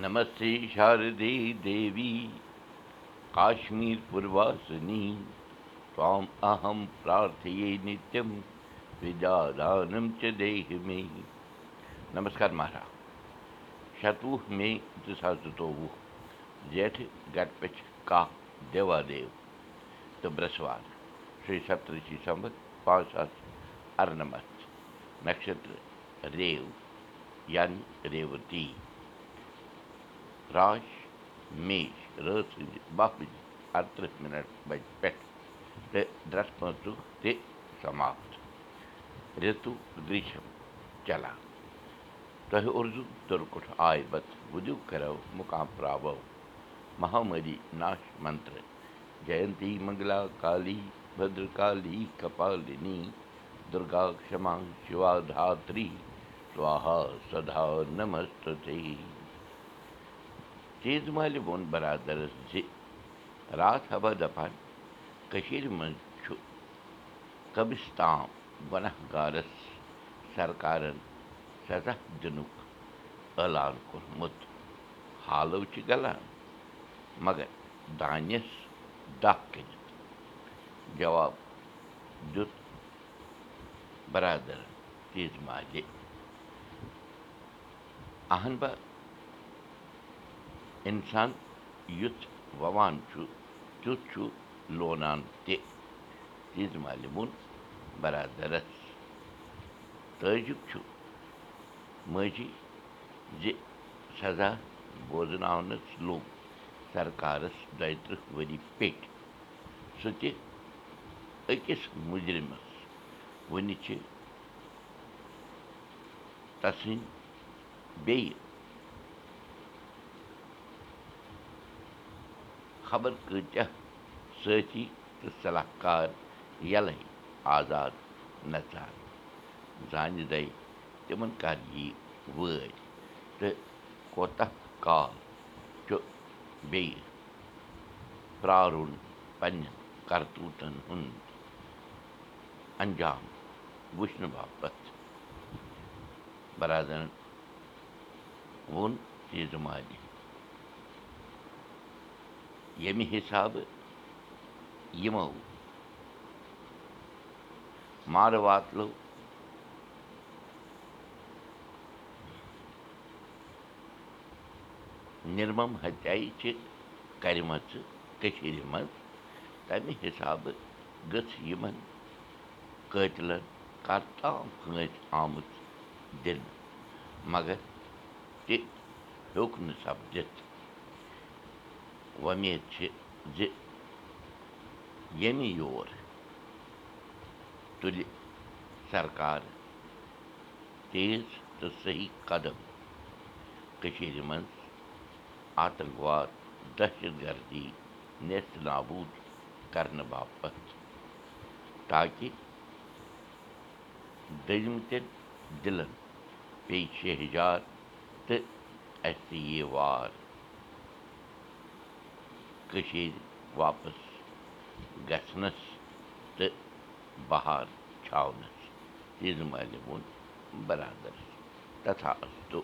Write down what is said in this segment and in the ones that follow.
नमस्ते शारदे देवी काश्मीरपुरवासिनी त्वाम् अहं प्रार्थये नित्यं विदादानं च देहि मे नमस्कार महाराज। نٔے مےٚ نمس مہراج जेठ مےٚ का देवादेव। तो ब्रसवार श्री کیٛاہ دوہ पाँच सात پانٛژھ नक्षत्र रेव ییٚتہِ रेवती। یعنی ریوتی راش میش رٲژ سٕنٛزِ باہ بجے اَرتٕرٛہ مِنٹ بجہِ پٮ۪ٹھ تہٕ ڈرٛس پانٛژتٕرٛہ تہِ سماپت رِتُو گرٛیٖشم چلان تۄہہِ اُردو تُرکُٹھ آے بت وُدِو کَرو مُقام پراوو مہامری ناش منتر جینتی منگلا کالی بدر کالی کپالنی دُرگا کما سوہا سدا نمست چیٖز مالہِ ووٚن برادرس زِ راتھ حبا دپان کٔشیٖرِ منٛز چھُ قبرِستان گۄناہ گارس سرکارن سزا دِنُک ٲلان کوٚرمُت حالو چھِ گلان؟ مگر دانٮ۪س دَہ کٔنِتھ جواب دیُت مالہِ اہن با اِنسان یُتھ وَوان چھُ تیُتھ چھُ لونان تہِ۔ ووٚن برادرس۔ تٲجِب چھُ۔ ماجی زِ سزا بوزناونس لوٚگ سرکارس دۄیہِ تٕرٛہ ؤری پیٚٹھۍ سُہ تہِ أکِس مُجرِمس۔ وُنہِ چھِ تسٕنٛدۍ بیٚیہِ خبر کۭتیاہ سٲتھی تہٕ صلاح کار یَلَے آزاد نژان زانہِ دۄہ تِمن کر یی وٲرۍ تہٕ کوتاہ کال چھُ بیٚیہِ پرٛارُن پنٛنٮ۪ن کرتوٗتن ہُنٛد انجام وٕچھنہٕ باپتھ برادرن ووٚن تیٖژٕ مالہِ ییٚمہِ حِسابہٕ یِمو مارٕ واتلو نِرمم ہتیایہِ چھِ کرِمَژٕ کٔشیٖرِ منٛز تَمہِ حِسابہٕ گٔژھ یِمن قٲتلن کرتام پھٲنٛسۍ آمٕژ دِنہٕ مگر تہِ وۄمید چھِ زِ ییٚمہِ یور تُلہِ سرکار تیز تہٕ صحیح قدم کٔشیٖرِ منٛز آتنکواد دہشت گردی نیست نابوٗد کرنہٕ باپتھ تاکہِ دٔزمٕتٮ۪ن دِلن پیٚیہِ شہجار تہٕ اَسہِ یی وار واپس گژھنس تہٕ بہار چھاونس۔ مالہِ ووٚن برادرس تتھا استو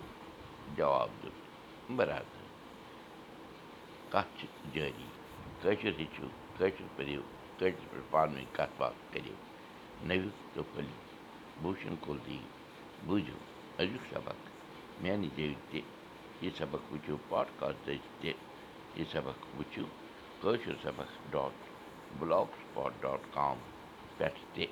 جواب دیُت برادر کتھ چھِ جٲری کٲشُر ہیٚچھِو کٲشُر پٔرِو کٲشِر پٲٹھۍ پانہٕ ؤنۍ کتھ باتھ کٔرِو نٔوِو پھٔلِو بوٗشن کُل دی بوٗزِو أزیُک سبق۔ میانہِ جٲری تہِ یہِ سبق وٕچھِو پاڈکاسٹٕچ تہِ یہِ سبق وٕچھِو کٲشُر سبق dot blogspot dot com پٮ۪ٹھ تہِ